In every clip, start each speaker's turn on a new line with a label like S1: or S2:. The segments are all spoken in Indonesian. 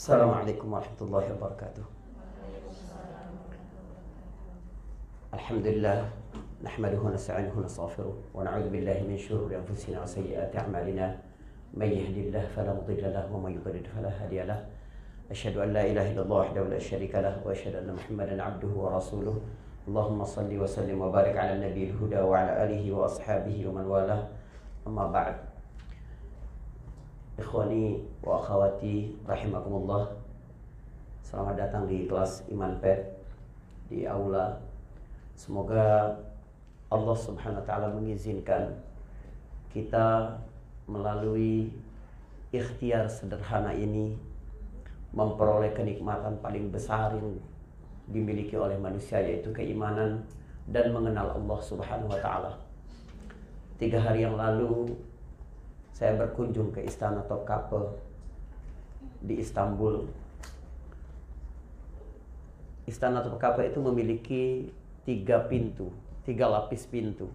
S1: السلام عليكم ورحمة الله وبركاته. الحمد لله نحمده ونستعينه ونستغفره ونعوذ بالله من شرور أنفسنا وسيئات أعمالنا. من يهد الله فلا مضل له ومن يضلل فلا هادي له. أشهد أن لا إله إلا الله وحده لا شريك له وأشهد أن محمدا عبده ورسوله. اللهم صل وسلم وبارك على النبي الهدى وعلى آله وأصحابه ومن والاه. أما بعد Ikhwani wa akhwati rahimakumullah. Selamat datang di kelas Iman Pet Di aula. Semoga Allah subhanahu wa ta'ala mengizinkan Kita melalui ikhtiar sederhana ini Memperoleh kenikmatan paling besar yang dimiliki oleh manusia Yaitu keimanan dan mengenal Allah subhanahu wa ta'ala. Tiga hari yang lalu saya berkunjung ke Istana Topkapi di Istanbul. Istana Topkapi itu memiliki tiga pintu, tiga lapis pintu.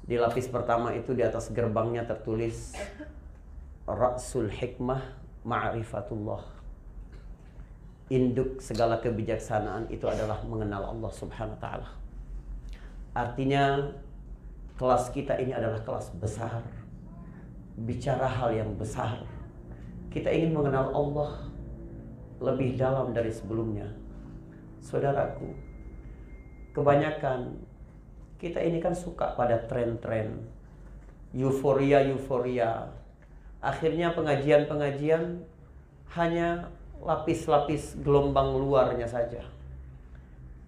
S1: Di lapis pertama itu di atas gerbangnya tertulis Rasul Hikmah Ma'rifatullah. Induk segala kebijaksanaan itu adalah mengenal Allah Subhanahu wa taala. Artinya kelas kita ini adalah kelas besar bicara hal yang besar. Kita ingin mengenal Allah lebih dalam dari sebelumnya. Saudaraku, kebanyakan kita ini kan suka pada tren-tren euforia-euforia. Akhirnya pengajian-pengajian hanya lapis-lapis gelombang luarnya saja.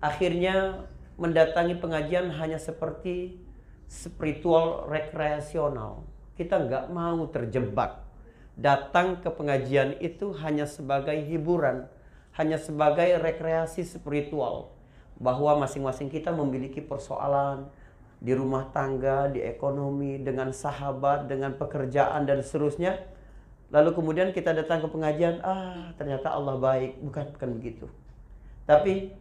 S1: Akhirnya mendatangi pengajian hanya seperti spiritual rekreasional kita nggak mau terjebak. Datang ke pengajian itu hanya sebagai hiburan, hanya sebagai rekreasi spiritual. Bahwa masing-masing kita memiliki persoalan di rumah tangga, di ekonomi, dengan sahabat, dengan pekerjaan dan seterusnya. Lalu kemudian kita datang ke pengajian, ah ternyata Allah baik, bukan bukan begitu. Tapi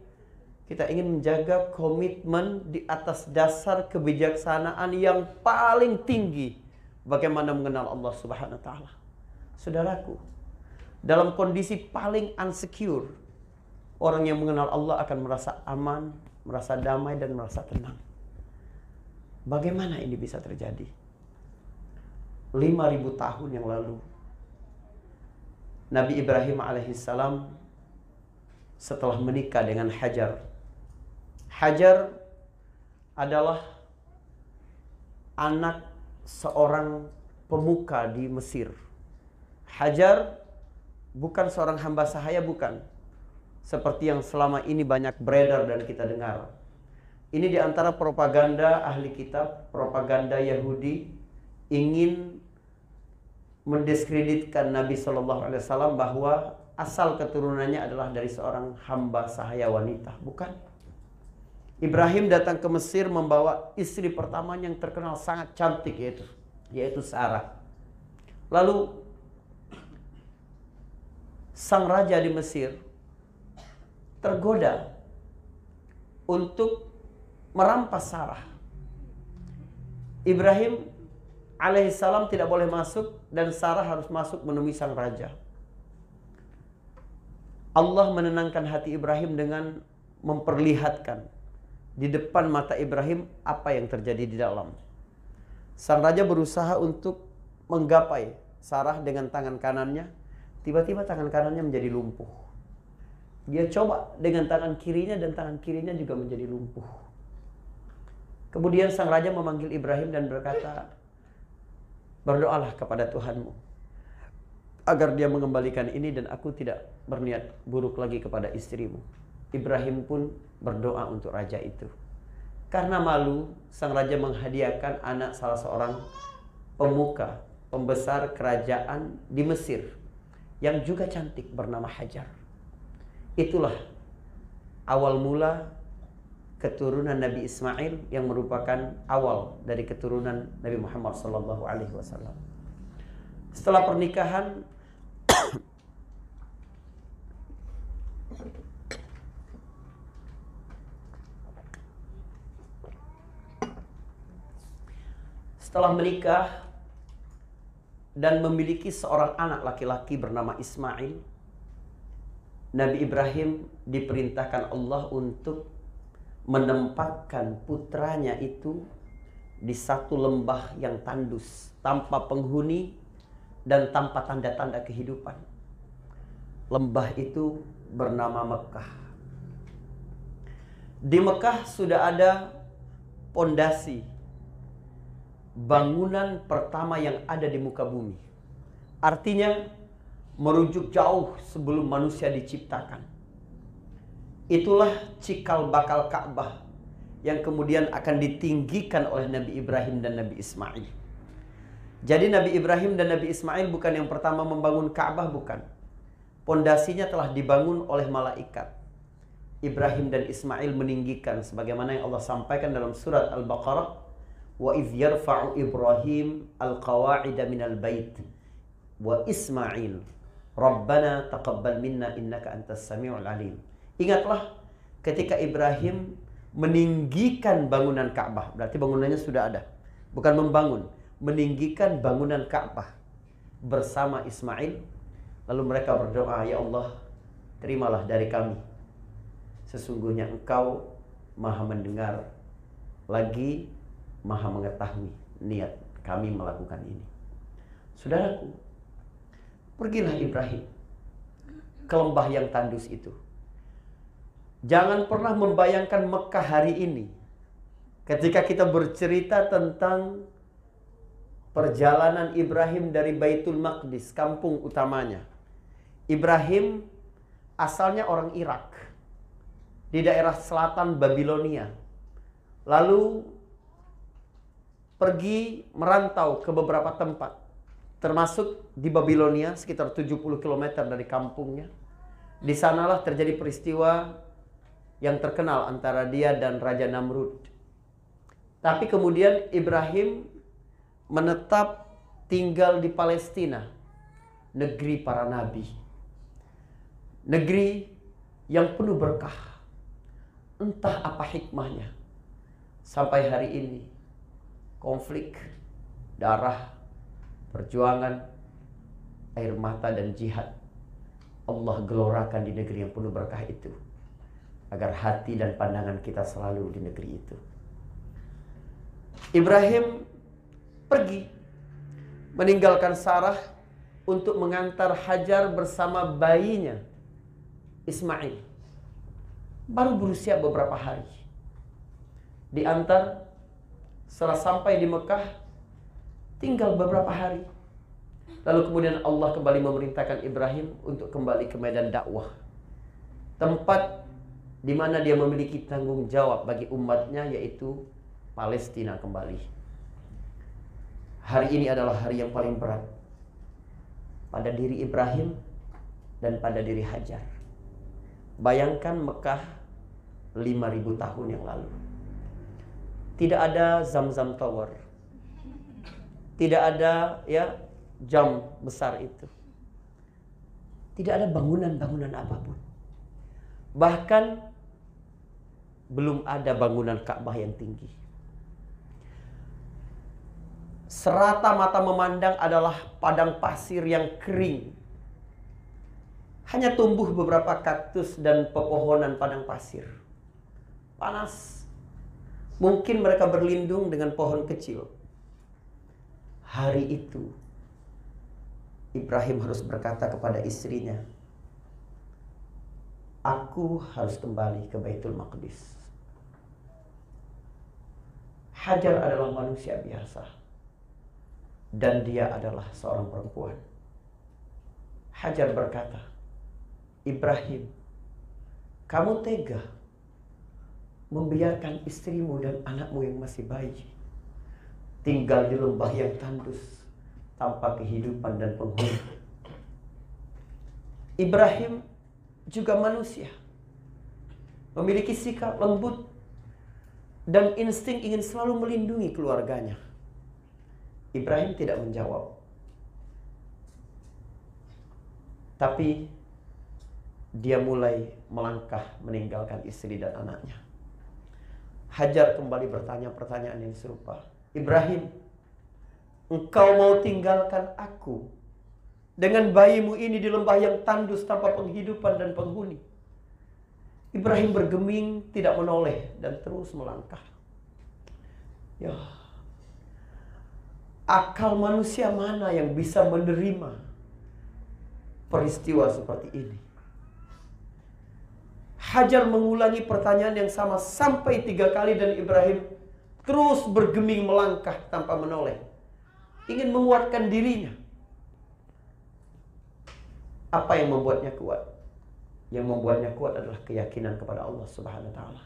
S1: kita ingin menjaga komitmen di atas dasar kebijaksanaan yang paling tinggi bagaimana mengenal Allah Subhanahu wa taala. Saudaraku, dalam kondisi paling unsecure, orang yang mengenal Allah akan merasa aman, merasa damai dan merasa tenang. Bagaimana ini bisa terjadi? 5000 tahun yang lalu Nabi Ibrahim alaihissalam setelah menikah dengan Hajar. Hajar adalah anak seorang pemuka di Mesir. Hajar bukan seorang hamba sahaya bukan. Seperti yang selama ini banyak beredar dan kita dengar. Ini di antara propaganda ahli kitab, propaganda Yahudi ingin mendiskreditkan Nabi Shallallahu Alaihi Wasallam bahwa asal keturunannya adalah dari seorang hamba sahaya wanita, bukan? Ibrahim datang ke Mesir membawa istri pertamanya yang terkenal sangat cantik yaitu yaitu Sarah. Lalu sang raja di Mesir tergoda untuk merampas Sarah. Ibrahim alaihissalam tidak boleh masuk dan Sarah harus masuk menemui sang raja. Allah menenangkan hati Ibrahim dengan memperlihatkan di depan mata Ibrahim apa yang terjadi di dalam. Sang raja berusaha untuk menggapai Sarah dengan tangan kanannya. Tiba-tiba tangan kanannya menjadi lumpuh. Dia coba dengan tangan kirinya dan tangan kirinya juga menjadi lumpuh. Kemudian sang raja memanggil Ibrahim dan berkata, Berdoalah kepada Tuhanmu agar dia mengembalikan ini dan aku tidak berniat buruk lagi kepada istrimu. Ibrahim pun berdoa untuk raja itu. Karena malu, sang raja menghadiahkan anak salah seorang pemuka, pembesar kerajaan di Mesir yang juga cantik bernama Hajar. Itulah awal mula keturunan Nabi Ismail yang merupakan awal dari keturunan Nabi Muhammad wasallam. Setelah pernikahan setelah menikah dan memiliki seorang anak laki-laki bernama Ismail, Nabi Ibrahim diperintahkan Allah untuk menempatkan putranya itu di satu lembah yang tandus, tanpa penghuni dan tanpa tanda-tanda kehidupan. Lembah itu bernama Mekah. Di Mekah sudah ada pondasi bangunan pertama yang ada di muka bumi. Artinya merujuk jauh sebelum manusia diciptakan. Itulah cikal bakal Ka'bah yang kemudian akan ditinggikan oleh Nabi Ibrahim dan Nabi Ismail. Jadi Nabi Ibrahim dan Nabi Ismail bukan yang pertama membangun Ka'bah bukan. Pondasinya telah dibangun oleh malaikat. Ibrahim dan Ismail meninggikan sebagaimana yang Allah sampaikan dalam surat Al-Baqarah wa idh yarfa'u Ibrahim al-qawa'ida minal bait wa Ismail Rabbana taqabbal minna innaka. Ingatlah ketika Ibrahim meninggikan bangunan Ka'bah. Berarti bangunannya sudah ada. Bukan membangun, meninggikan bangunan Ka'bah bersama Ismail. Lalu mereka berdoa, "Ya Allah, terimalah dari kami. Sesungguhnya Engkau Maha mendengar lagi Maha mengetahui niat kami melakukan ini." Saudaraku, Pergilah Ibrahim ke lembah yang tandus itu. Jangan pernah membayangkan Mekah hari ini. Ketika kita bercerita tentang perjalanan Ibrahim dari Baitul Maqdis, kampung utamanya. Ibrahim asalnya orang Irak. Di daerah selatan Babilonia. Lalu pergi merantau ke beberapa tempat termasuk di Babilonia sekitar 70 km dari kampungnya. Di sanalah terjadi peristiwa yang terkenal antara dia dan Raja Namrud. Tapi kemudian Ibrahim menetap tinggal di Palestina, negeri para nabi. Negeri yang penuh berkah. Entah apa hikmahnya. Sampai hari ini konflik, darah, perjuangan, air mata dan jihad. Allah gelorakan di negeri yang penuh berkah itu. Agar hati dan pandangan kita selalu di negeri itu. Ibrahim pergi meninggalkan Sarah untuk mengantar Hajar bersama bayinya Ismail. Baru berusia beberapa hari. Diantar setelah sampai di Mekah Tinggal beberapa hari. Lalu kemudian Allah kembali memerintahkan Ibrahim untuk kembali ke medan dakwah. Tempat di mana dia memiliki tanggung jawab bagi umatnya yaitu Palestina kembali. Hari ini adalah hari yang paling berat pada diri Ibrahim dan pada diri Hajar. Bayangkan Mekah 5000 tahun yang lalu. Tidak ada Zam-Zam Tower tidak ada ya jam besar itu. Tidak ada bangunan-bangunan apa pun. Bahkan belum ada bangunan Ka'bah yang tinggi. Serata mata memandang adalah padang pasir yang kering. Hanya tumbuh beberapa kaktus dan pepohonan padang pasir. Panas. Mungkin mereka berlindung dengan pohon kecil hari itu Ibrahim harus berkata kepada istrinya, Aku harus kembali ke Baitul Maqdis. Hajar adalah manusia biasa. Dan dia adalah seorang perempuan. Hajar berkata, Ibrahim, kamu tega membiarkan istrimu dan anakmu yang masih bayi tinggal di lembah yang tandus tanpa kehidupan dan penghuni. Ibrahim juga manusia. Memiliki sikap lembut dan insting ingin selalu melindungi keluarganya. Ibrahim tidak menjawab. Tapi dia mulai melangkah meninggalkan istri dan anaknya. Hajar kembali bertanya pertanyaan yang serupa. Ibrahim, engkau mau tinggalkan aku dengan bayimu ini di lembah yang tandus tanpa penghidupan dan penghuni. Ibrahim bergeming, tidak menoleh dan terus melangkah. Ya, akal manusia mana yang bisa menerima peristiwa seperti ini? Hajar mengulangi pertanyaan yang sama sampai tiga kali dan Ibrahim terus bergeming melangkah tanpa menoleh. Ingin menguatkan dirinya. Apa yang membuatnya kuat? Yang membuatnya kuat adalah keyakinan kepada Allah Subhanahu wa taala.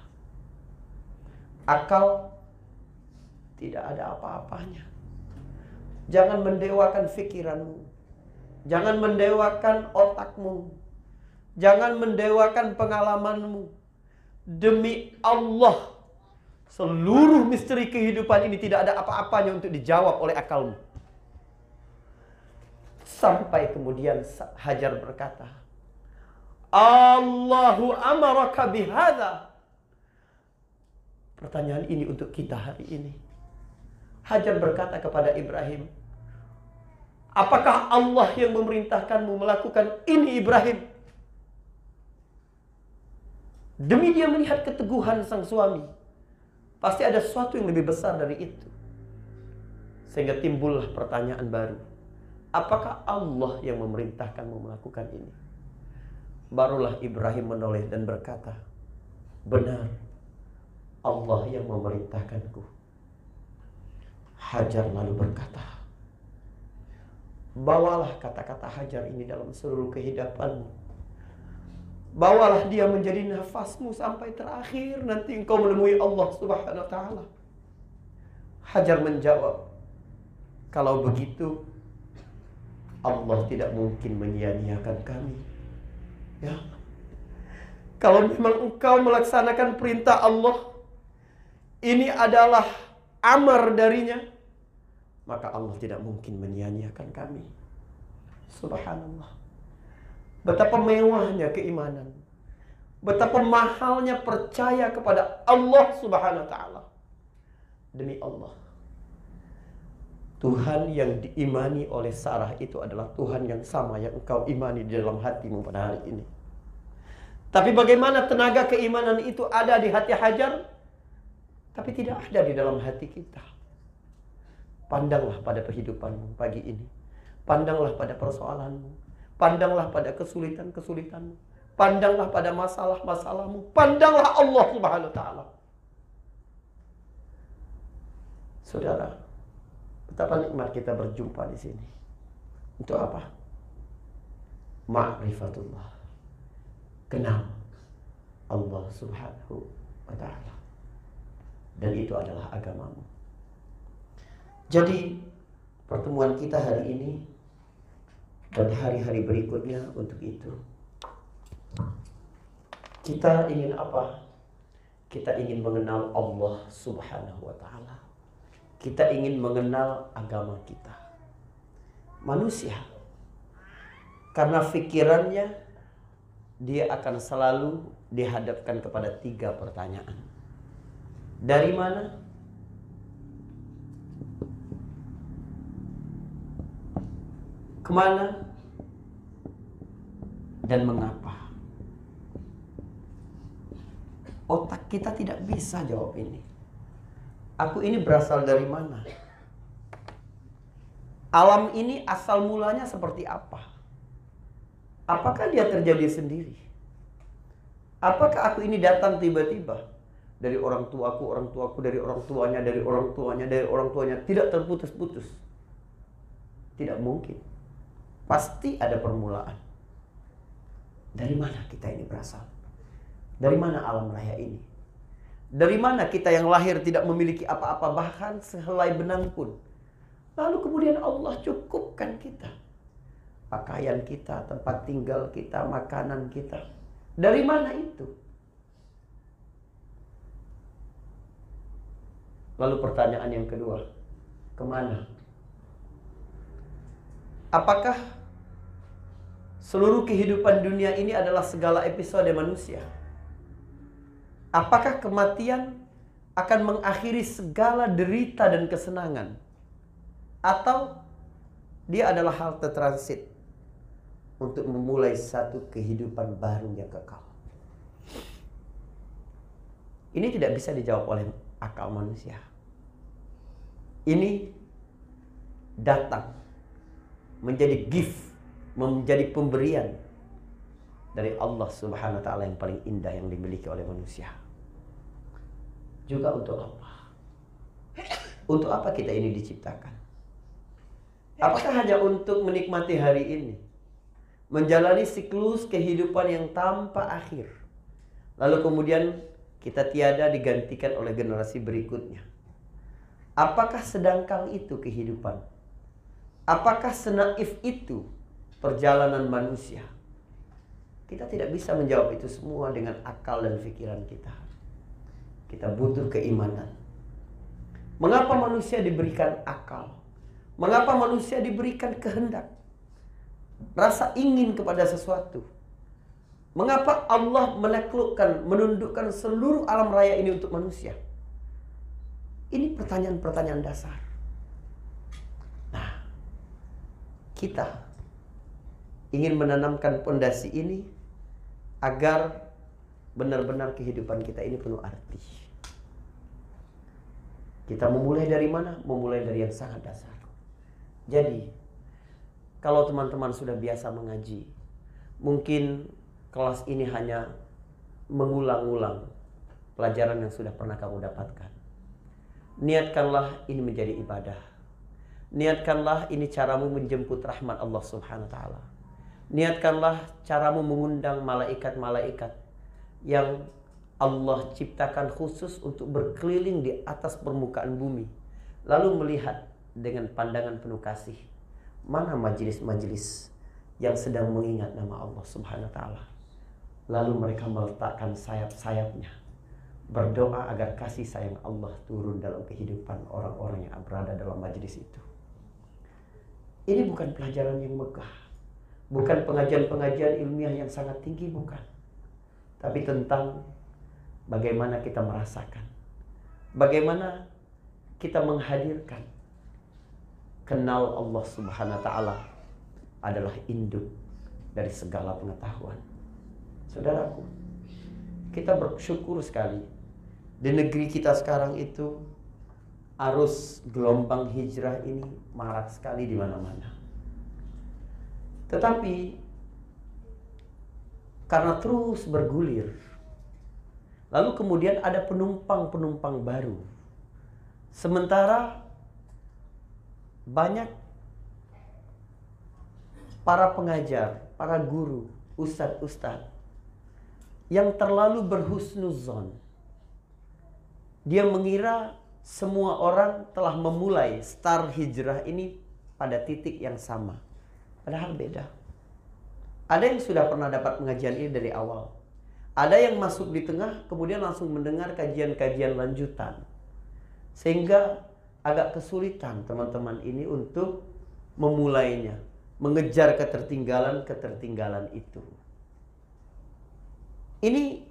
S1: Akal tidak ada apa-apanya. Jangan mendewakan pikiranmu. Jangan mendewakan otakmu. Jangan mendewakan pengalamanmu. Demi Allah, seluruh misteri kehidupan ini tidak ada apa-apanya untuk dijawab oleh akalmu. Sampai kemudian Hajar berkata, Allahu amaraka bihada. Pertanyaan ini untuk kita hari ini. Hajar berkata kepada Ibrahim, Apakah Allah yang memerintahkanmu melakukan ini Ibrahim? Demi dia melihat keteguhan sang suami. Pasti ada sesuatu yang lebih besar dari itu. Sehingga timbullah pertanyaan baru. Apakah Allah yang memerintahkanmu melakukan ini? Barulah Ibrahim menoleh dan berkata, Benar, Allah yang memerintahkanku. Hajar lalu berkata, Bawalah kata-kata Hajar ini dalam seluruh kehidupanmu. Bawalah dia menjadi nafasmu sampai terakhir nanti engkau menemui Allah Subhanahu wa taala. Hajar menjawab, kalau begitu Allah tidak mungkin menyia-nyiakan kami. Ya. Kalau memang engkau melaksanakan perintah Allah, ini adalah amar darinya, maka Allah tidak mungkin menyia-nyiakan kami. Subhanallah. Betapa mewahnya keimanan. Betapa mahalnya percaya kepada Allah Subhanahu wa taala. Demi Allah, Tuhan yang diimani oleh Sarah itu adalah Tuhan yang sama yang engkau imani di dalam hatimu pada hari ini. Tapi bagaimana tenaga keimanan itu ada di hati Hajar, tapi tidak ada di dalam hati kita. Pandanglah pada kehidupanmu pagi ini. Pandanglah pada persoalanmu. Pandanglah pada kesulitan-kesulitanmu. Pandanglah pada masalah-masalahmu. Pandanglah Allah Subhanahu wa taala. Saudara, Betapa nikmat kita berjumpa di sini. Untuk apa? Ma'rifatullah. Kenal Allah Subhanahu wa taala. Dan itu adalah agamamu. Jadi pertemuan kita hari ini dan hari-hari berikutnya untuk itu. Kita ingin apa? Kita ingin mengenal Allah Subhanahu wa taala kita ingin mengenal agama kita. Manusia karena pikirannya dia akan selalu dihadapkan kepada tiga pertanyaan. Dari mana? Ke mana? Dan mengapa? Otak kita tidak bisa jawab ini. Aku ini berasal dari mana? Alam ini asal mulanya seperti apa? Apakah dia terjadi sendiri? Apakah aku ini datang tiba-tiba dari orang tuaku, orang tuaku, dari orang tuanya, dari orang tuanya, dari orang tuanya, tidak terputus-putus? Tidak mungkin. Pasti ada permulaan. Dari mana kita ini berasal? Dari mana alam raya ini? Dari mana kita yang lahir tidak memiliki apa-apa bahkan sehelai benang pun. Lalu kemudian Allah cukupkan kita. Pakaian kita, tempat tinggal kita, makanan kita. Dari mana itu? Lalu pertanyaan yang kedua, ke mana? Apakah seluruh kehidupan dunia ini adalah segala episode manusia? Apakah kematian akan mengakhiri segala derita dan kesenangan? Atau dia adalah halte transit untuk memulai satu kehidupan baru yang kekal. Ini tidak bisa dijawab oleh akal manusia. Ini datang menjadi gift, menjadi pemberian dari Allah Subhanahu wa taala yang paling indah yang dimiliki oleh manusia. Juga untuk apa? Untuk apa kita ini diciptakan? Apakah hanya untuk menikmati hari ini? Menjalani siklus kehidupan yang tanpa akhir. Lalu kemudian kita tiada digantikan oleh generasi berikutnya. Apakah sedangkal itu kehidupan? Apakah senaif itu perjalanan manusia? Kita tidak bisa menjawab itu semua dengan akal dan pikiran kita. Kita butuh keimanan. Mengapa manusia diberikan akal? Mengapa manusia diberikan kehendak? Rasa ingin kepada sesuatu. Mengapa Allah menaklukkan, menundukkan seluruh alam raya ini untuk manusia? Ini pertanyaan-pertanyaan dasar. Kita ingin menanamkan pondasi ini agar benar-benar kehidupan kita ini penuh arti. Kita memulai dari mana? Memulai dari yang sangat dasar. Jadi, kalau teman-teman sudah biasa mengaji, mungkin kelas ini hanya mengulang-ulang pelajaran yang sudah pernah kamu dapatkan. Niatkanlah ini menjadi ibadah Niatkanlah ini caramu menjemput rahmat Allah Subhanahu wa taala. Niatkanlah caramu mengundang malaikat-malaikat yang Allah ciptakan khusus untuk berkeliling di atas permukaan bumi. Lalu melihat dengan pandangan penuh kasih mana majelis-majelis yang sedang mengingat nama Allah Subhanahu wa taala. Lalu mereka meletakkan sayap-sayapnya berdoa agar kasih sayang Allah turun dalam kehidupan orang-orang yang berada dalam majelis itu. Ini bukan pelajaran yang megah. Bukan pengajian-pengajian ilmiah yang sangat tinggi, bukan. Tapi tentang bagaimana kita merasakan. Bagaimana kita menghadirkan. Kenal Allah subhanahu wa ta'ala adalah induk dari segala pengetahuan. Saudaraku, kita bersyukur sekali. Di negeri kita sekarang itu arus gelombang hijrah ini marak sekali di mana-mana. Tetapi karena terus bergulir, lalu kemudian ada penumpang-penumpang baru. Sementara banyak para pengajar, para guru, ustadz-ustadz yang terlalu berhusnuzon. Dia mengira semua orang telah memulai start hijrah ini pada titik yang sama. Padahal beda. Ada yang sudah pernah dapat pengajian ini dari awal. Ada yang masuk di tengah kemudian langsung mendengar kajian-kajian lanjutan. Sehingga agak kesulitan teman-teman ini untuk memulainya. Mengejar ketertinggalan-ketertinggalan itu. Ini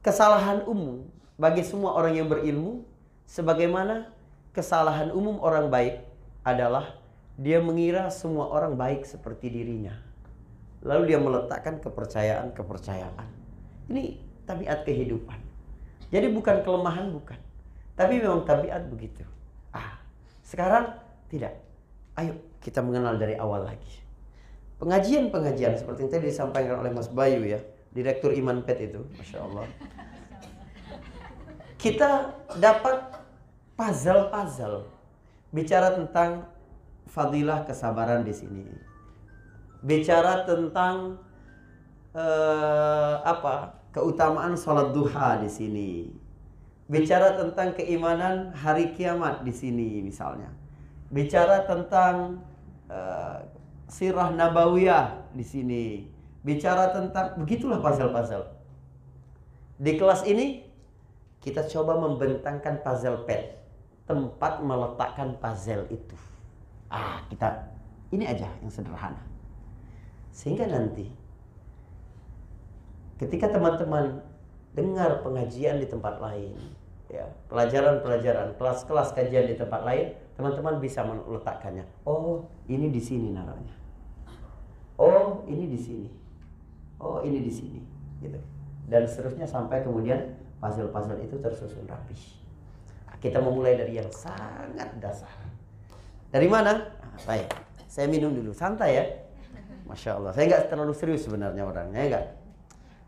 S1: kesalahan umum bagi semua orang yang berilmu sebagaimana kesalahan umum orang baik adalah dia mengira semua orang baik seperti dirinya. Lalu dia meletakkan kepercayaan-kepercayaan. Ini tabiat kehidupan. Jadi bukan kelemahan bukan. Tapi memang tabiat begitu. Ah, sekarang tidak. Ayo kita mengenal dari awal lagi. Pengajian-pengajian seperti yang tadi disampaikan oleh Mas Bayu ya, Direktur Iman Pet itu, Masya Allah kita dapat puzzle-puzzle bicara tentang fadilah kesabaran di sini. Bicara tentang uh, apa? keutamaan sholat duha di sini. Bicara tentang keimanan hari kiamat di sini misalnya. Bicara tentang uh, sirah nabawiyah di sini. Bicara tentang begitulah puzzle-puzzle. Di kelas ini kita coba membentangkan puzzle pad tempat meletakkan puzzle itu ah kita ini aja yang sederhana sehingga nanti ketika teman-teman dengar pengajian di tempat lain ya pelajaran-pelajaran kelas-kelas kajian di tempat lain teman-teman bisa meletakkannya oh ini di sini naruhnya Oh, ini di sini. Oh, ini di sini. Gitu. Dan seterusnya sampai kemudian puzzle-puzzle itu tersusun rapi. Kita memulai dari yang sangat dasar. Dari mana? Ah, baik. Saya minum dulu. Santai ya. Masya Allah. Saya nggak terlalu serius sebenarnya orangnya, enggak.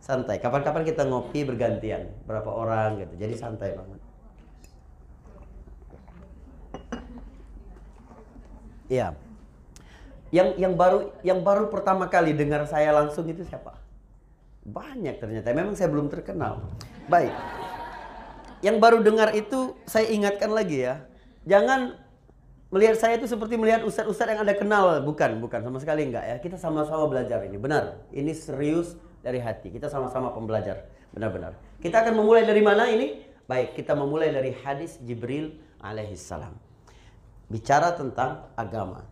S1: Santai. Kapan-kapan kita ngopi bergantian. Berapa orang gitu. Jadi santai banget. Iya. Yang yang baru yang baru pertama kali dengar saya langsung itu siapa? Banyak ternyata. Memang saya belum terkenal. Baik. Yang baru dengar itu saya ingatkan lagi ya. Jangan melihat saya itu seperti melihat ustadz-ustadz yang Anda kenal. Bukan, bukan. Sama sekali enggak ya. Kita sama-sama belajar ini. Benar. Ini serius dari hati. Kita sama-sama pembelajar. Benar-benar. Kita akan memulai dari mana ini? Baik, kita memulai dari hadis Jibril alaihissalam. Bicara tentang agama.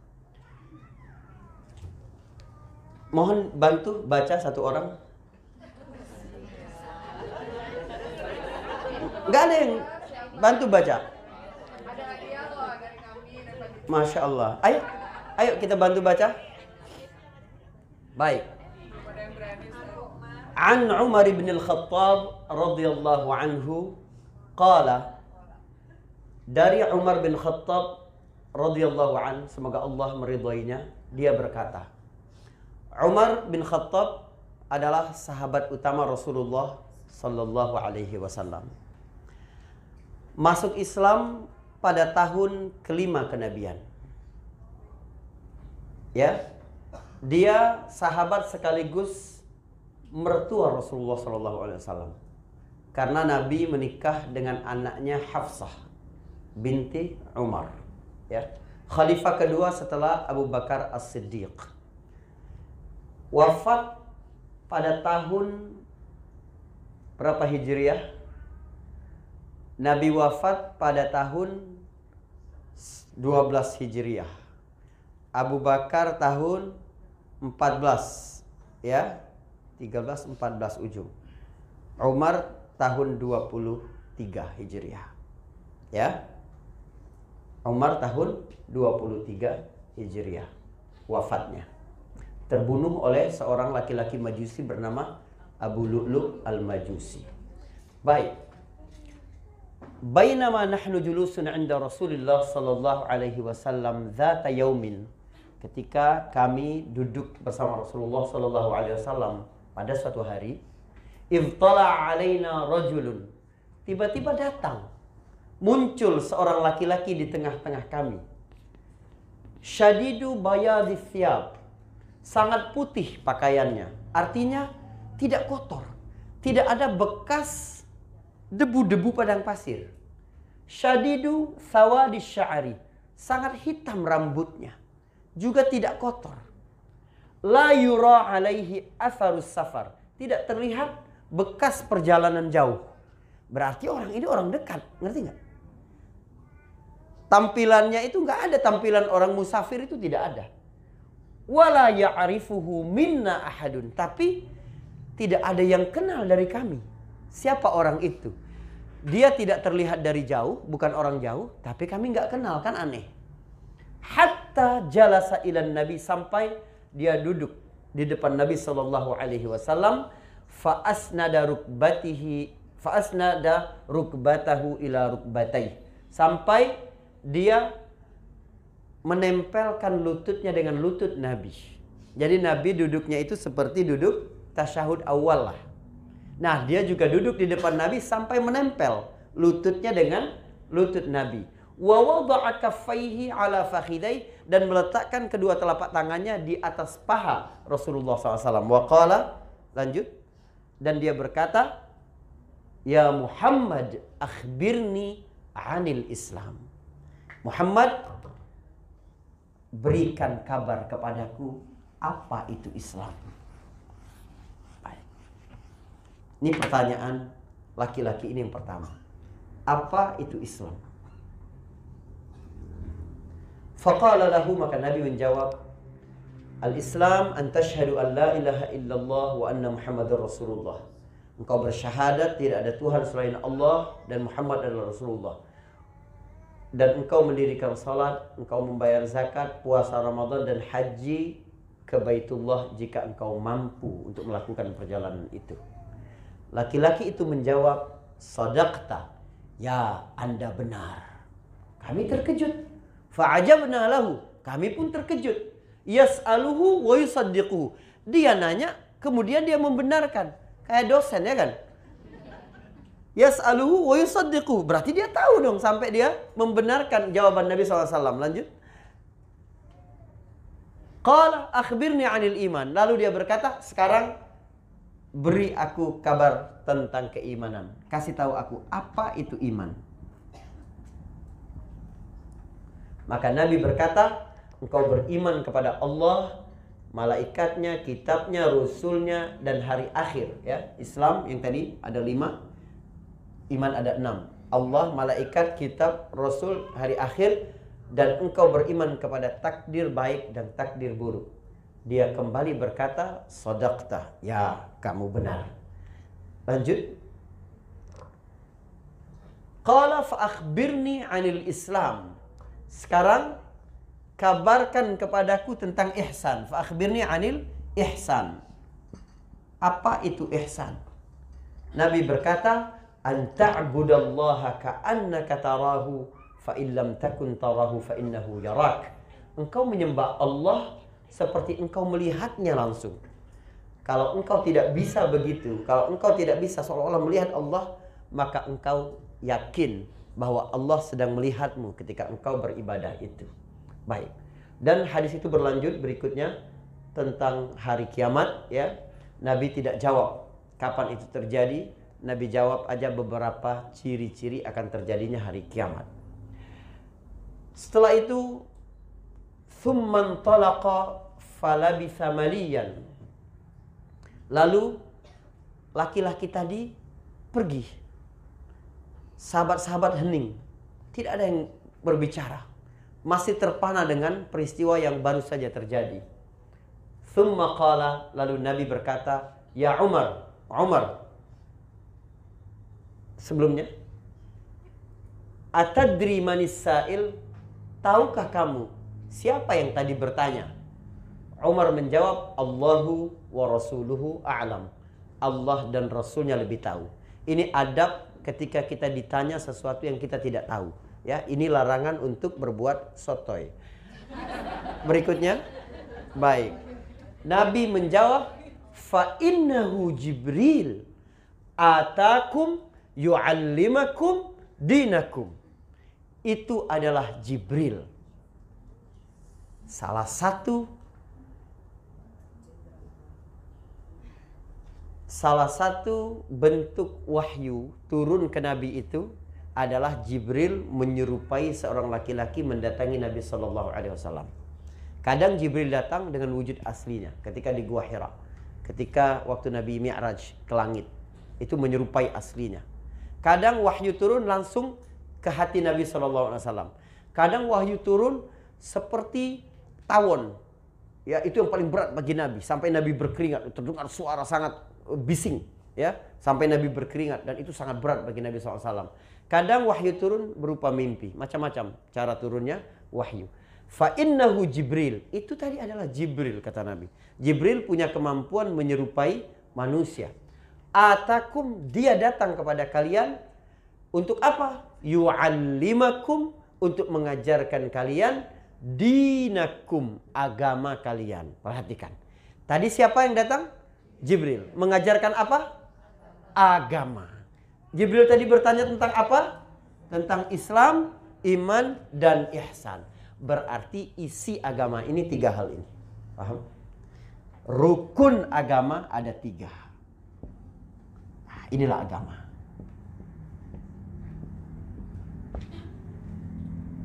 S1: Mohon bantu baca satu orang. Enggak ada yang bantu baca. Masya Allah. Ayo, ayo kita bantu baca. Baik. An Umar bin Al-Khattab radhiyallahu anhu qala dari Umar bin Khattab radhiyallahu an semoga Allah meridhoinya dia berkata Umar bin Khattab adalah sahabat utama Rasulullah sallallahu alaihi wasallam masuk Islam pada tahun kelima kenabian. Ya, dia sahabat sekaligus mertua Rasulullah Shallallahu Alaihi Wasallam. Karena Nabi menikah dengan anaknya Hafsah binti Umar. Ya, khalifah kedua setelah Abu Bakar As-Siddiq. Wafat pada tahun berapa Hijriah? Nabi wafat pada tahun 12 Hijriah. Abu Bakar tahun 14 ya. 13 14 ujung. Umar tahun 23 Hijriah. Ya. Umar tahun 23 Hijriah wafatnya. Terbunuh oleh seorang laki-laki Majusi bernama Abu Lu'lu' al-Majusi. Baik. Bainama nahnu julusun 'inda Rasulullah sallallahu alaihi wasallam dzata yaumin. Ketika kami duduk bersama Rasulullah sallallahu alaihi wasallam pada suatu hari, ibtala alaina rajulun. Tiba-tiba datang muncul seorang laki-laki di tengah-tengah kami. Syadidu bayadhi thiyab. Sangat putih pakaiannya. Artinya tidak kotor. Tidak ada bekas debu-debu padang pasir. Syadidu sawadi sya'ari. Sangat hitam rambutnya. Juga tidak kotor. La yura alaihi atharus safar. Tidak terlihat bekas perjalanan jauh. Berarti orang ini orang dekat. Ngerti nggak? Tampilannya itu nggak ada tampilan orang musafir itu tidak ada. Wala ya'rifuhu minna ahadun. Tapi tidak ada yang kenal dari kami. Siapa orang itu? Dia tidak terlihat dari jauh, bukan orang jauh, tapi kami nggak kenal kan aneh. Hatta jalasa ilan Nabi sampai dia duduk di depan Nabi Shallallahu Alaihi Wasallam. Faasnada rukbatihi faasnada rukbatahu ila rukbatai sampai dia menempelkan lututnya dengan lutut Nabi. Jadi Nabi duduknya itu seperti duduk tasyahud awal lah. Nah, dia juga duduk di depan Nabi sampai menempel lututnya dengan lutut Nabi. Wa ala fakhidai dan meletakkan kedua telapak tangannya di atas paha Rasulullah SAW. Wa qala, lanjut. Dan dia berkata, Ya Muhammad, akhbirni anil Islam. Muhammad, berikan kabar kepadaku apa itu Islam. Ini pertanyaan laki-laki ini yang pertama. Apa itu Islam? Faqala lahu maka Nabi menjawab Al-Islam an tashhadu an la ilaha illallah wa anna Muhammadar Rasulullah. Engkau bersyahadat tidak ada Tuhan selain Allah dan Muhammad adalah Rasulullah. Dan engkau mendirikan salat, engkau membayar zakat, puasa Ramadan dan haji ke Baitullah jika engkau mampu untuk melakukan perjalanan itu. Laki-laki itu menjawab, Sadaqta, ya anda benar. Kami terkejut. Fa'ajabna lahu, kami pun terkejut. Yas'aluhu wa yusaddiquhu. Dia nanya, kemudian dia membenarkan. Kayak dosen ya kan? Yas'aluhu wa yusaddiquhu. Berarti dia tahu dong sampai dia membenarkan jawaban Nabi SAW. Lanjut. Qala akhbirni anil iman. Lalu dia berkata, sekarang beri aku kabar tentang keimanan. Kasih tahu aku apa itu iman. Maka Nabi berkata, engkau beriman kepada Allah, malaikatnya, kitabnya, rasulnya, dan hari akhir. Ya, Islam yang tadi ada lima, iman ada enam. Allah, malaikat, kitab, rasul, hari akhir, dan engkau beriman kepada takdir baik dan takdir buruk. Dia kembali berkata, Sodakta, ya kamu benar. Lanjut. Qala fa'akhbirni anil Islam. Sekarang kabarkan kepadaku tentang ihsan. Fa'akhbirni anil ihsan. Apa itu ihsan? Nabi berkata, an ta'budallaha ka'annaka tarahu fa illam takun tarahu fa yarak. Engkau menyembah Allah seperti engkau melihatnya langsung. Kalau engkau tidak bisa begitu, kalau engkau tidak bisa seolah-olah melihat Allah, maka engkau yakin bahwa Allah sedang melihatmu ketika engkau beribadah itu. Baik. Dan hadis itu berlanjut berikutnya tentang hari kiamat ya. Nabi tidak jawab kapan itu terjadi, Nabi jawab aja beberapa ciri-ciri akan terjadinya hari kiamat. Setelah itu thumman talaqa falabitha maliyan. Lalu laki-laki tadi pergi. Sahabat-sahabat hening. Tidak ada yang berbicara. Masih terpana dengan peristiwa yang baru saja terjadi. Thumma qala, lalu Nabi berkata, Ya Umar, Umar. Sebelumnya, Atadri manis sa'il Tahukah kamu siapa yang tadi bertanya? Umar menjawab, Allahu wa rasuluhu a'lam. Allah dan Rasulnya lebih tahu. Ini adab ketika kita ditanya sesuatu yang kita tidak tahu. Ya, ini larangan untuk berbuat sotoy. Berikutnya, baik. Nabi menjawab, fa innahu Jibril atakum yu'allimakum dinakum itu adalah Jibril. Salah satu salah satu bentuk wahyu turun ke Nabi itu adalah Jibril menyerupai seorang laki-laki mendatangi Nabi Shallallahu Alaihi Wasallam. Kadang Jibril datang dengan wujud aslinya ketika di Gua Hira, ketika waktu Nabi Mi'raj ke langit itu menyerupai aslinya. Kadang wahyu turun langsung ke hati Nabi Shallallahu Alaihi Wasallam. Kadang wahyu turun seperti tawon, ya itu yang paling berat bagi Nabi. Sampai Nabi berkeringat, terdengar suara sangat eh, bising, ya sampai Nabi berkeringat dan itu sangat berat bagi Nabi SAW. Kadang wahyu turun berupa mimpi, macam-macam cara turunnya wahyu. Fa innahu Jibril. Itu tadi adalah Jibril kata Nabi. Jibril punya kemampuan menyerupai manusia. Atakum dia datang kepada kalian untuk apa? yu'allimakum untuk mengajarkan kalian dinakum agama kalian. Perhatikan. Tadi siapa yang datang? Jibril. Mengajarkan apa? Agama. Jibril tadi bertanya tentang apa? Tentang Islam, iman, dan ihsan. Berarti isi agama ini tiga hal ini. Paham? Rukun agama ada tiga. Nah, inilah agama.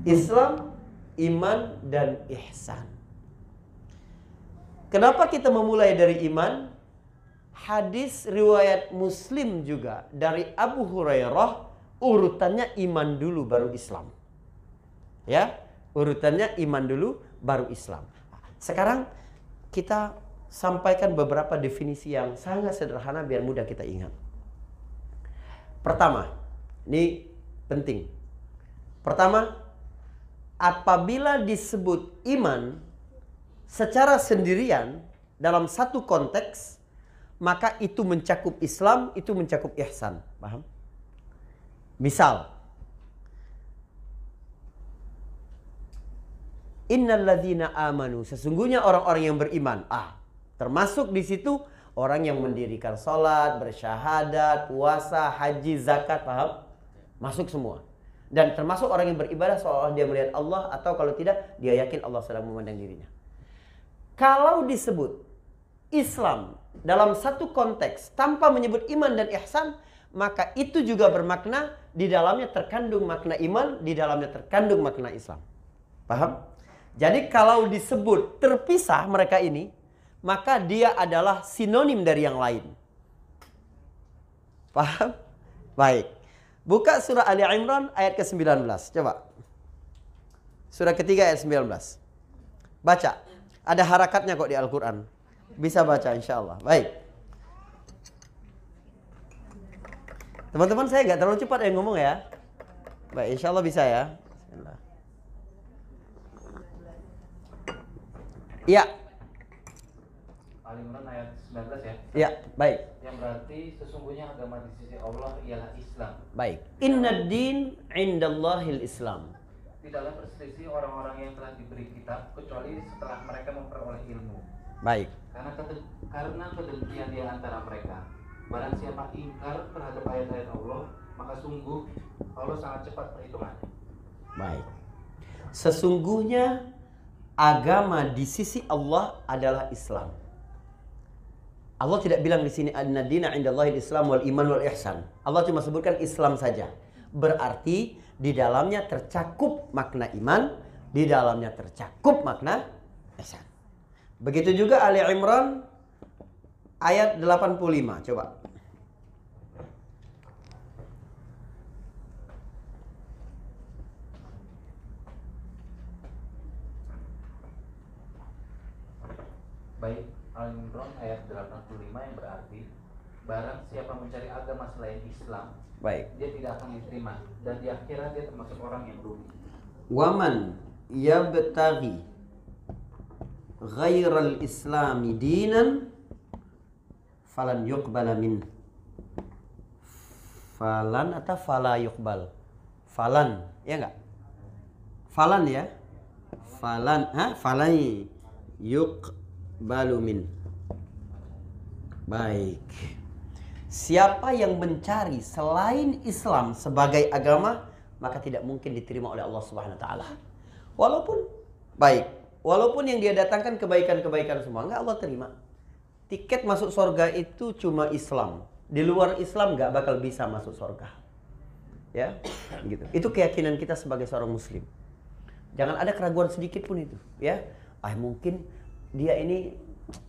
S1: Islam, iman, dan ihsan. Kenapa kita memulai dari iman? Hadis riwayat Muslim juga dari Abu Hurairah urutannya iman dulu baru Islam. Ya, urutannya iman dulu baru Islam. Sekarang kita sampaikan beberapa definisi yang sangat sederhana biar mudah kita ingat. Pertama, ini penting. Pertama, apabila disebut iman, secara sendirian dalam satu konteks maka itu mencakup Islam, itu mencakup ihsan. Paham? Misal Innalladzina amanu sesungguhnya orang-orang yang beriman. Ah, termasuk di situ orang yang mendirikan salat, bersyahadat, puasa, haji, zakat, paham? Masuk semua. Dan termasuk orang yang beribadah seolah dia melihat Allah atau kalau tidak dia yakin Allah sedang memandang dirinya. Kalau disebut Islam dalam satu konteks tanpa menyebut iman dan ihsan, maka itu juga bermakna di dalamnya terkandung makna iman, di dalamnya terkandung makna Islam. Paham? Jadi kalau disebut terpisah mereka ini, maka dia adalah sinonim dari yang lain. Paham? Baik. Buka surah Ali Imran ayat ke-19. Coba. Surah ketiga ayat 19. Baca. Ada harakatnya kok di Al-Quran. Bisa baca insya Allah. Baik. Teman-teman saya nggak terlalu cepat yang ngomong ya. Baik, insya Allah bisa ya. Iya.
S2: Al Imran ayat 19 ya.
S1: Iya, baik.
S2: Yang berarti sesungguhnya agama di sisi Allah ialah Islam.
S1: Baik. Inna din indallahil Islam.
S2: Tidaklah berselisih orang-orang yang telah diberi kitab kecuali setelah mereka memperoleh ilmu.
S1: Baik.
S2: Karena karena kedengkian di antara mereka. Barang siapa ingkar terhadap ayat-ayat Allah, maka sungguh Allah sangat cepat perhitungannya.
S1: Baik. Sesungguhnya agama di sisi Allah adalah Islam. Allah tidak bilang di sini an-nadina indallahi Islam wal iman wal ihsan. Allah cuma sebutkan Islam saja. Berarti di dalamnya tercakup makna iman, di dalamnya tercakup makna ihsan. Begitu juga Ali Imran ayat 85. Coba.
S2: Baik, Al Imran ayat 85 yang berarti barang siapa mencari agama selain Islam,
S1: Baik.
S2: dia tidak akan diterima. Dan di akhirat dia termasuk orang yang rugi.
S1: Waman yabtaghi ghairal islami dinan falan yuqbala min. Falan atau fala yuqbal? Falan ya enggak? Falan ya? Falan ha falai yuqbalu min. Baik siapa yang mencari selain Islam sebagai agama maka tidak mungkin diterima oleh Allah Subhanahu wa taala. Walaupun baik, walaupun yang dia datangkan kebaikan-kebaikan semua enggak Allah terima. Tiket masuk surga itu cuma Islam. Di luar Islam nggak bakal bisa masuk surga. Ya, gitu. Itu keyakinan kita sebagai seorang muslim. Jangan ada keraguan sedikit pun itu, ya. Ah mungkin dia ini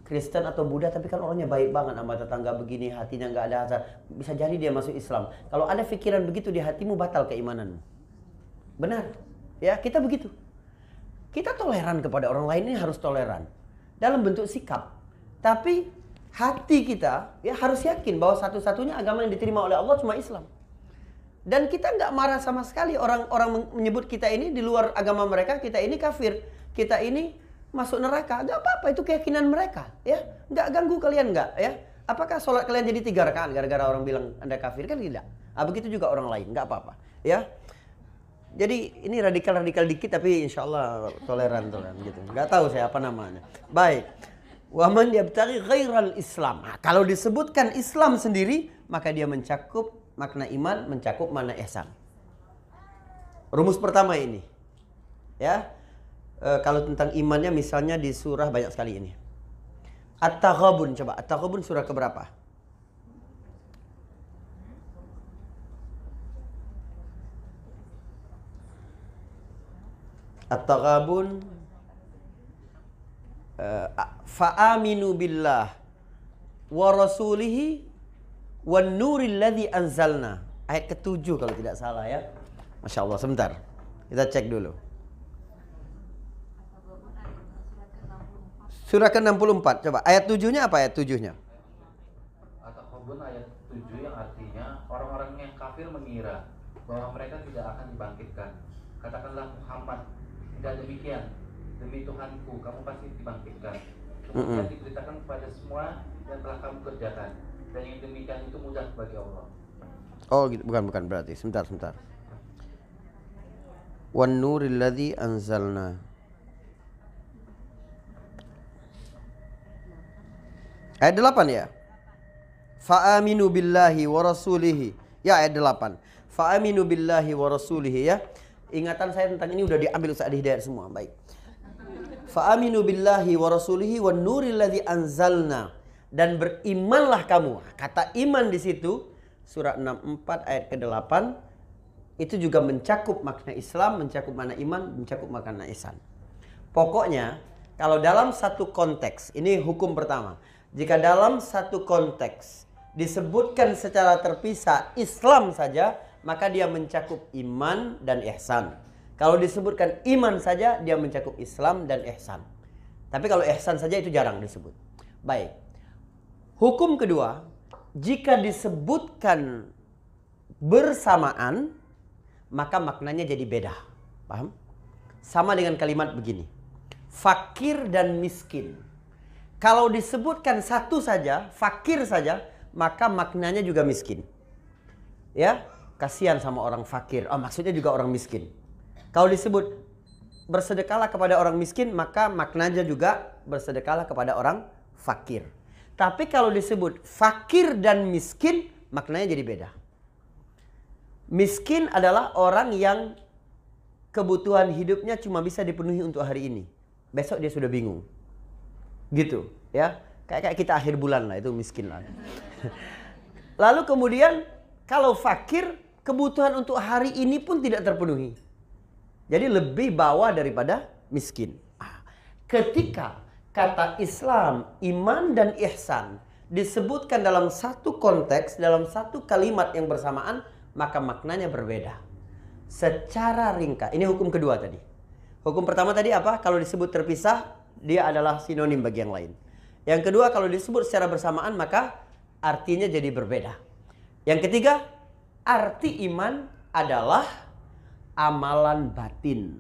S1: Kristen atau Buddha tapi kan orangnya baik banget sama tetangga begini hatinya nggak ada hasad bisa jadi dia masuk Islam. Kalau ada pikiran begitu di hatimu batal keimananmu benar? Ya kita begitu. Kita toleran kepada orang lain ini harus toleran. Dalam bentuk sikap. Tapi hati kita ya harus yakin bahwa satu-satunya agama yang diterima oleh Allah cuma Islam. Dan kita nggak marah sama sekali orang-orang menyebut kita ini di luar agama mereka kita ini kafir. Kita ini masuk neraka nggak apa-apa itu keyakinan mereka ya. Nggak ganggu kalian nggak ya? Apakah sholat kalian jadi tiga rakaat gara-gara orang bilang anda kafir? Kan tidak. Ah, begitu juga orang lain nggak apa-apa ya. Jadi ini radikal-radikal dikit tapi insya Allah toleran toleran gitu. Nggak tahu saya apa namanya. Baik. Waman yabtaghi ghairal Islam. Nah, kalau disebutkan Islam sendiri maka dia mencakup makna iman mencakup makna ihsan. Rumus pertama ini ya e, kalau tentang imannya misalnya di surah banyak sekali ini. At-Taghabun coba, At-Taghabun surah keberapa? At-Taghabun uh, fa'aminu billah wa rasulihi wan nuril ladzi anzalna. Ayat ketujuh kalau tidak salah ya. Masya Allah, sebentar. Kita cek dulu. Surah ke-64 coba. Ayat 7-nya apa ayat 7-nya?
S2: Atau Khobun ayat 7 yang artinya orang-orang yang kafir mengira bahwa mereka tidak akan dibangkitkan. Katakanlah Muhammad, tidak demikian. demi Tuhanku kamu pasti dibangkitkan. Kemudian
S1: Mm-mm.
S2: diberitakan kepada semua yang telah kamu kerjakan. Dan yang demikian itu mudah bagi Allah.
S1: Oh gitu, bukan bukan berarti. Sebentar, sebentar. Wan nuril ladzi anzalna. Ayat 8 ya. Fa'aminu billahi wa rasulihi. Ya ayat 8. Fa'aminu billahi wa rasulihi ya. Ingatan saya tentang ini udah diambil Ustaz Hidayat semua. Baik. Fa'aminu billahi wa rasulihi wa nuril ladzi anzalna. Dan berimanlah kamu. Kata iman di situ surah 64 ayat ke-8 itu juga mencakup makna Islam, mencakup makna iman, mencakup makna ihsan. Pokoknya kalau dalam satu konteks, ini hukum pertama. Jika dalam satu konteks disebutkan secara terpisah Islam saja, maka dia mencakup iman dan ihsan. Kalau disebutkan iman saja, dia mencakup Islam dan ihsan. Tapi kalau ihsan saja itu jarang disebut. Baik. Hukum kedua, jika disebutkan bersamaan, maka maknanya jadi beda. Paham? Sama dengan kalimat begini. Fakir dan miskin. Kalau disebutkan satu saja, fakir saja, maka maknanya juga miskin. Ya, kasihan sama orang fakir. Oh, maksudnya juga orang miskin. Kalau disebut bersedekahlah kepada orang miskin, maka maknanya juga bersedekahlah kepada orang fakir. Tapi kalau disebut fakir dan miskin, maknanya jadi beda. Miskin adalah orang yang kebutuhan hidupnya cuma bisa dipenuhi untuk hari ini. Besok dia sudah bingung. Gitu, ya. Kayak kayak kita akhir bulan lah itu miskin lah. Lalu kemudian kalau fakir kebutuhan untuk hari ini pun tidak terpenuhi. Jadi lebih bawah daripada miskin. Ah, Ketika kata Islam, iman dan ihsan disebutkan dalam satu konteks, dalam satu kalimat yang bersamaan, maka maknanya berbeda. Secara ringkas, ini hukum kedua tadi. Hukum pertama tadi apa? Kalau disebut terpisah, dia adalah sinonim bagi yang lain. Yang kedua, kalau disebut secara bersamaan, maka artinya jadi berbeda. Yang ketiga, arti iman adalah amalan batin.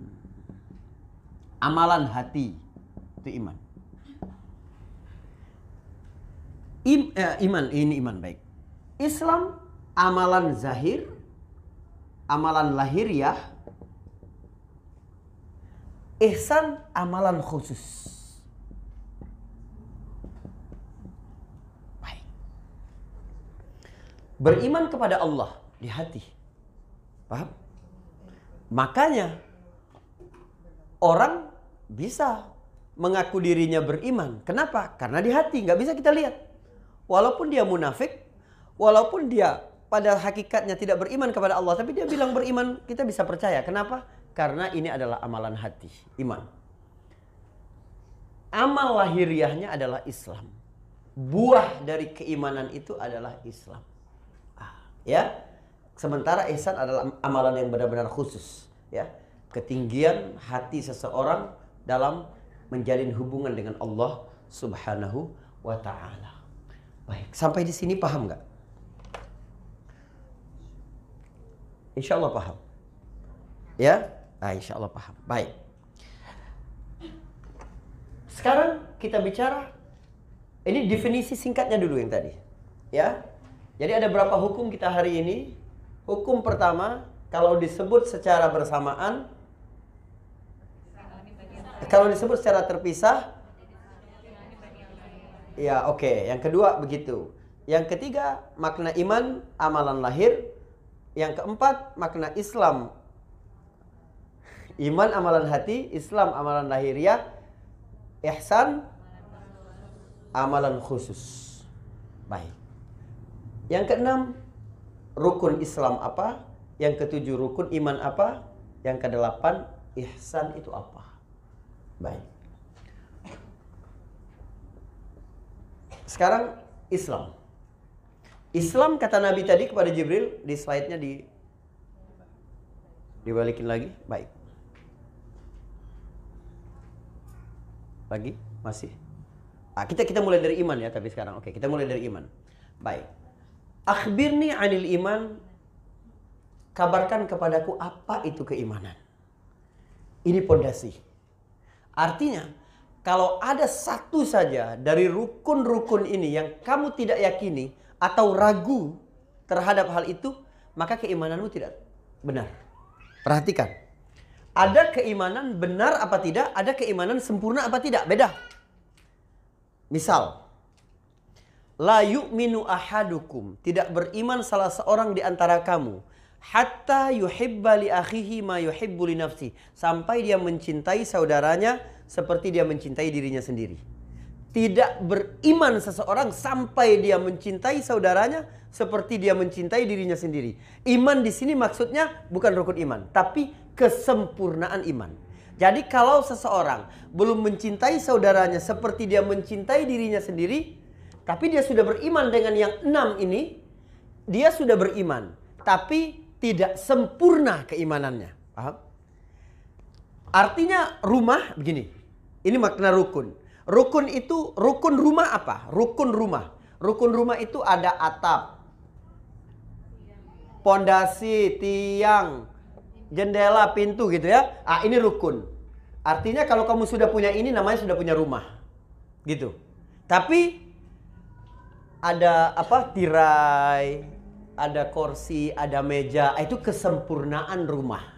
S1: Amalan hati. Itu iman. Im- eh, iman, ini iman baik. Islam, amalan zahir, amalan lahiriah, ihsan, amalan khusus. Baik. Beriman kepada Allah di hati. Paham? Makanya orang bisa mengaku dirinya beriman. Kenapa? Karena di hati nggak bisa kita lihat. Walaupun dia munafik, walaupun dia pada hakikatnya tidak beriman kepada Allah, tapi dia bilang beriman, kita bisa percaya. Kenapa? Karena ini adalah amalan hati, iman. Amal lahiriahnya adalah Islam. Buah dari keimanan itu adalah Islam. Ah, ya. Sementara ihsan adalah amalan yang benar-benar khusus, ya. Ketinggian hati seseorang dalam menjalin hubungan dengan Allah Subhanahu wa taala. Baik, sampai di sini paham nggak? Insya Allah paham. Ya? Nah, insya Allah paham. Baik. Sekarang kita bicara ini definisi singkatnya dulu yang tadi. Ya. Jadi ada berapa hukum kita hari ini? Hukum pertama, kalau disebut secara bersamaan kalau disebut secara terpisah Ya, oke. Yang kedua begitu. Yang ketiga, makna iman, amalan lahir. Yang keempat, makna Islam. Iman, amalan hati, Islam, amalan lahiriah, ihsan, amalan khusus. Baik. Yang keenam, rukun Islam apa? Yang ketujuh, rukun iman apa? Yang kedelapan, ihsan itu apa? Baik. Sekarang Islam. Islam kata Nabi tadi kepada Jibril di slide-nya di dibalikin lagi. Baik. Lagi? Masih? Ah, kita kita mulai dari iman ya tapi sekarang. Oke, kita mulai dari iman. Baik. Akhbirni anil iman. Kabarkan kepadaku apa itu keimanan. Ini pondasi. Artinya, kalau ada satu saja dari rukun-rukun ini yang kamu tidak yakini atau ragu terhadap hal itu, maka keimananmu tidak benar. Perhatikan. Ada keimanan benar apa tidak, ada keimanan sempurna apa tidak, beda. Misal, la yu'minu ahadukum, tidak beriman salah seorang di antara kamu. Hatta yuhibba li akhihi ma yuhibbu li nafsi, sampai dia mencintai saudaranya seperti dia mencintai dirinya sendiri. Tidak beriman seseorang sampai dia mencintai saudaranya seperti dia mencintai dirinya sendiri. Iman di sini maksudnya bukan rukun iman, tapi kesempurnaan iman. Jadi kalau seseorang belum mencintai saudaranya seperti dia mencintai dirinya sendiri, tapi dia sudah beriman dengan yang enam ini, dia sudah beriman, tapi tidak sempurna keimanannya. Paham? Artinya rumah begini. Ini makna rukun. Rukun itu rukun rumah apa? Rukun rumah. Rukun rumah itu ada atap, pondasi, tiang, jendela, pintu gitu ya. Ah, ini rukun. Artinya kalau kamu sudah punya ini namanya sudah punya rumah. Gitu. Tapi ada apa? Tirai, ada kursi, ada meja, itu kesempurnaan rumah.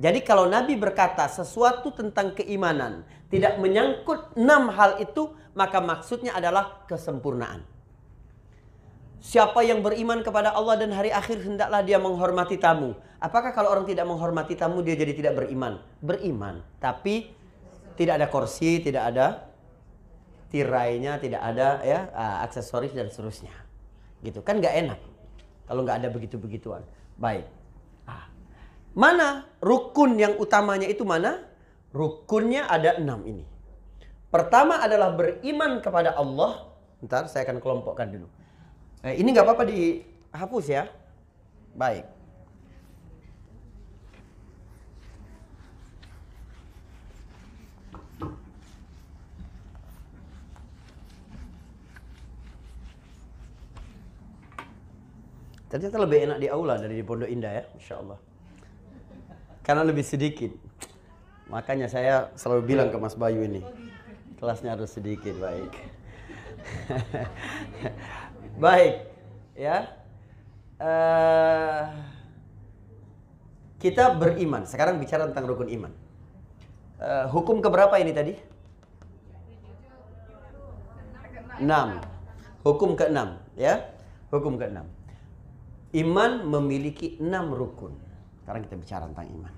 S1: Jadi kalau Nabi berkata sesuatu tentang keimanan tidak menyangkut enam hal itu, maka maksudnya adalah kesempurnaan. Siapa yang beriman kepada Allah dan hari akhir hendaklah dia menghormati tamu. Apakah kalau orang tidak menghormati tamu dia jadi tidak beriman? Beriman, tapi tidak ada kursi, tidak ada tirainya, tidak ada ya aksesoris dan seterusnya. Gitu kan nggak enak kalau nggak ada begitu-begituan. Baik. Ah. Mana rukun yang utamanya itu mana? Rukunnya ada enam ini. Pertama adalah beriman kepada Allah. Ntar saya akan kelompokkan dulu. Eh, ini nggak apa-apa dihapus ya. Baik. Ternyata lebih enak di aula dari di Pondok Indah ya, Insya Allah. Karena lebih sedikit. Makanya saya selalu bilang ke Mas Bayu ini, kelasnya harus sedikit, baik. Baik, ya. Uh, kita beriman. Sekarang bicara tentang rukun iman. Uh, hukum keberapa ini tadi? Enam. Hukum keenam, ya. Hukum keenam. Iman memiliki enam rukun. Sekarang kita bicara tentang iman.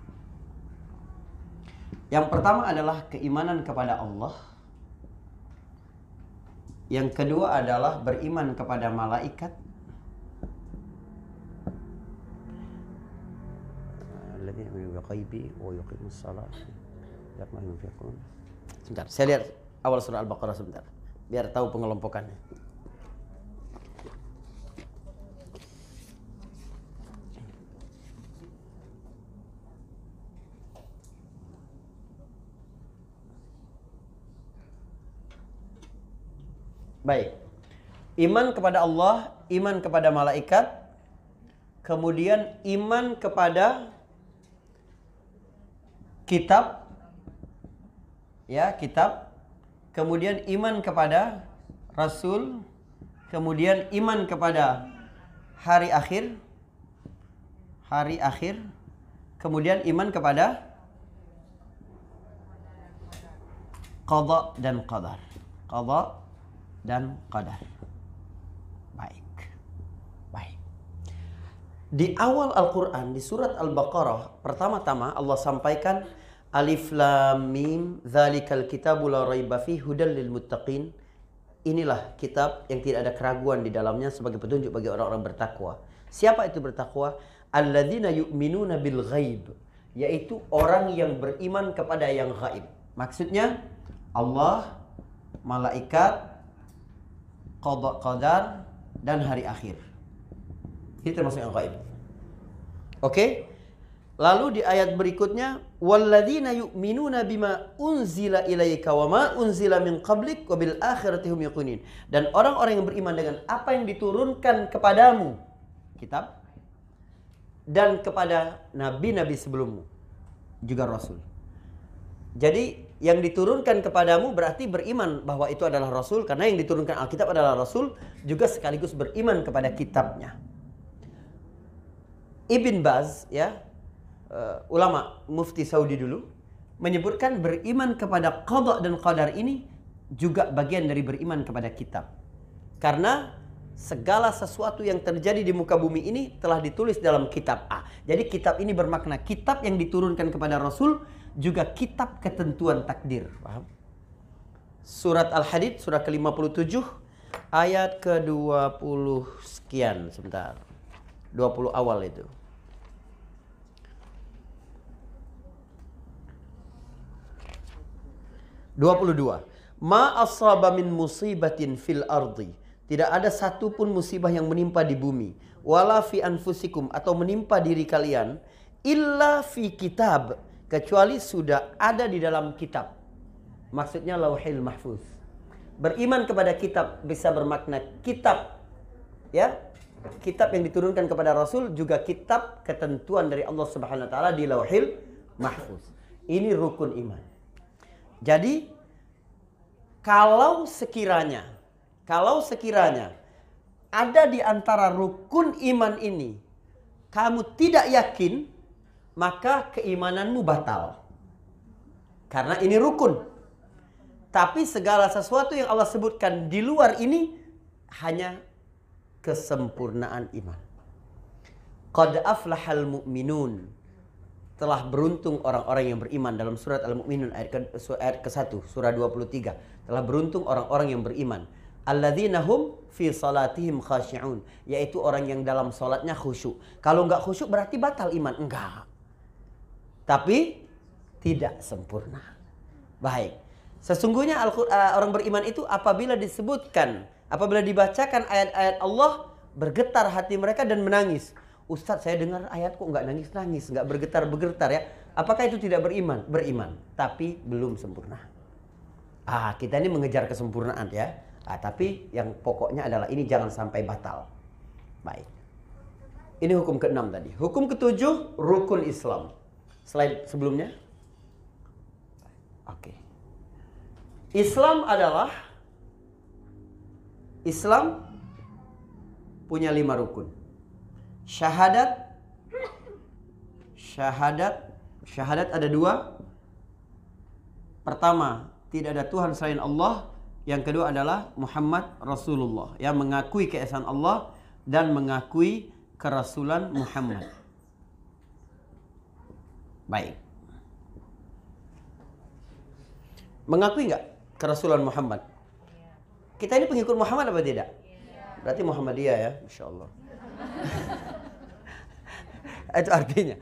S1: Yang pertama adalah keimanan kepada Allah. Yang kedua adalah beriman kepada malaikat. Sebentar, saya lihat awal surah Al-Baqarah sebentar. Biar tahu pengelompokannya. Baik. Iman kepada Allah, iman kepada malaikat, kemudian iman kepada kitab ya, kitab, kemudian iman kepada rasul, kemudian iman kepada hari akhir, hari akhir, kemudian iman kepada qada dan qadar. Qada dan qadar. Baik. Baik. Di awal Al-Qur'an di surat Al-Baqarah pertama-tama Allah sampaikan Alif Lam Mim Dzalikal kitabu la raiba fi hudal lil muttaqin. Inilah kitab yang tidak ada keraguan di dalamnya sebagai petunjuk bagi orang-orang bertakwa. Siapa itu bertakwa? Alladzina yu'minuna bil ghaib, yaitu orang yang beriman kepada yang gaib. Maksudnya Allah, malaikat, qada qadar dan hari akhir. Ini termasuk yang gaib. Oke? Okay? Lalu di ayat berikutnya walladzina yu'minuna bima unzila ilaika wa ma unzila min qablik wa bil akhirati hum yaqunin. Dan orang-orang yang beriman dengan apa yang diturunkan kepadamu kitab dan kepada nabi-nabi sebelummu juga rasul. Jadi yang diturunkan kepadamu berarti beriman bahwa itu adalah rasul karena yang diturunkan Alkitab adalah rasul juga sekaligus beriman kepada kitabnya. Ibn Baz ya uh, ulama mufti Saudi dulu menyebutkan beriman kepada qada dan qadar ini juga bagian dari beriman kepada kitab. Karena segala sesuatu yang terjadi di muka bumi ini telah ditulis dalam kitab A. Jadi kitab ini bermakna kitab yang diturunkan kepada Rasul juga kitab ketentuan takdir. Paham? Surat Al-Hadid surah ke-57 ayat ke-20 sekian sebentar. 20 awal itu. Dua puluh dua. Ma asaba min musibatin fil ardi. Tidak ada satupun musibah yang menimpa di bumi. Wala fi anfusikum atau menimpa diri kalian. Illa fi kitab kecuali sudah ada di dalam kitab. Maksudnya lauhil mahfuz. Beriman kepada kitab bisa bermakna kitab ya. Kitab yang diturunkan kepada Rasul juga kitab ketentuan dari Allah Subhanahu wa taala di lauhil mahfuz. Ini rukun iman. Jadi kalau sekiranya kalau sekiranya ada di antara rukun iman ini kamu tidak yakin maka keimananmu batal. Karena ini rukun. Tapi segala sesuatu yang Allah sebutkan di luar ini hanya kesempurnaan iman. Qad aflahal mu'minun. Telah beruntung orang-orang yang beriman dalam surat Al-Mu'minun ayat ke, ayat ke-1 surah 23. Telah beruntung orang-orang yang beriman. Alladzina hum fi salatihim khashi'un, yaitu orang yang dalam salatnya khusyuk. Kalau enggak khusyuk berarti batal iman. Enggak tapi tidak sempurna. Baik. Sesungguhnya uh, orang beriman itu apabila disebutkan, apabila dibacakan ayat-ayat Allah, bergetar hati mereka dan menangis. Ustadz saya dengar ayat kok nggak nangis-nangis, nggak bergetar-bergetar ya. Apakah itu tidak beriman? Beriman, tapi belum sempurna. Ah, kita ini mengejar kesempurnaan ya. Ah, tapi yang pokoknya adalah ini jangan sampai batal. Baik. Ini hukum keenam tadi. Hukum ketujuh, rukun Islam. Slide sebelumnya. Oke. Islam adalah Islam punya lima rukun. Syahadat, syahadat, syahadat ada dua. Pertama, tidak ada Tuhan selain Allah. Yang kedua adalah Muhammad Rasulullah yang mengakui keesaan Allah dan mengakui kerasulan Muhammad. Baik. Mengakui nggak kerasulan Muhammad? Kita ini pengikut Muhammad apa tidak? Berarti Muhammadiyah ya, Insya Allah. Itu artinya.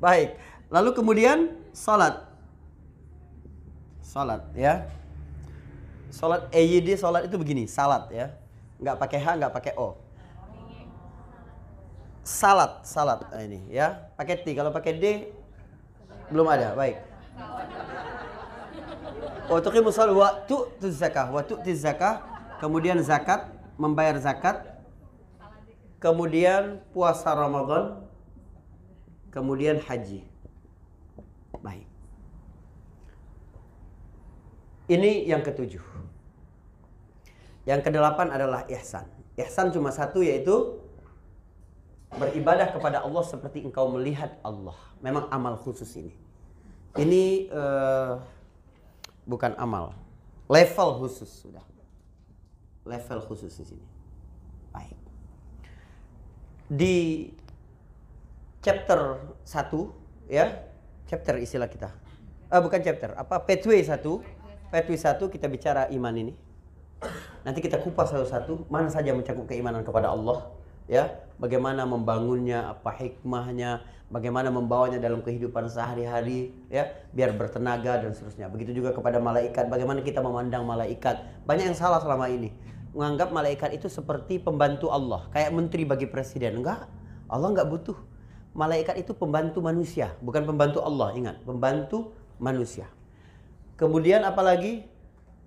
S1: Baik. Lalu kemudian salat. Salat ya. Salat EYD salat itu begini, salat ya. Nggak pakai H, nggak pakai O. Salat, salat nah, ini ya. Pakai T, kalau pakai D belum ada, baik. Wa tuqimu shalah wa tu'tu zakah, wa zakah, kemudian zakat, membayar zakat, kemudian puasa Ramadan, kemudian haji. Baik. Ini yang ketujuh. Yang kedelapan adalah ihsan. Ihsan cuma satu yaitu beribadah kepada Allah seperti engkau melihat Allah. Memang amal khusus ini. Ini uh, bukan amal, level khusus sudah. Level khusus di sini. Baik. Di chapter 1 ya, chapter istilah kita. Uh, bukan chapter, apa pathway 1. Pathway 1 kita bicara iman ini. Nanti kita kupas satu-satu mana saja mencakup keimanan kepada Allah ya bagaimana membangunnya apa hikmahnya bagaimana membawanya dalam kehidupan sehari-hari ya biar bertenaga dan seterusnya. Begitu juga kepada malaikat bagaimana kita memandang malaikat. Banyak yang salah selama ini. Menganggap malaikat itu seperti pembantu Allah kayak menteri bagi presiden. Enggak Allah enggak butuh. Malaikat itu pembantu manusia bukan pembantu Allah ingat pembantu manusia. Kemudian apalagi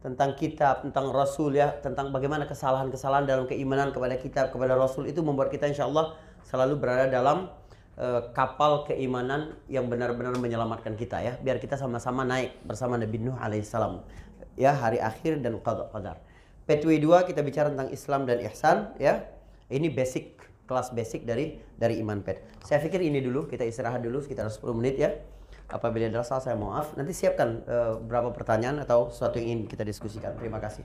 S1: tentang kitab, tentang Rasul ya, tentang bagaimana kesalahan-kesalahan dalam keimanan kepada kitab, kepada Rasul itu membuat kita insya Allah selalu berada dalam eh, kapal keimanan yang benar-benar menyelamatkan kita ya, biar kita sama-sama naik bersama Nabi Nuh alaihissalam. Ya, hari akhir dan qada qadar. Pathway 2 kita bicara tentang Islam dan ihsan ya. Ini basic kelas basic dari dari iman pet. Saya pikir ini dulu kita istirahat dulu sekitar 10 menit ya. Apabila ada salah saya maaf. Nanti siapkan eh, berapa pertanyaan atau sesuatu yang ingin kita diskusikan. Terima kasih.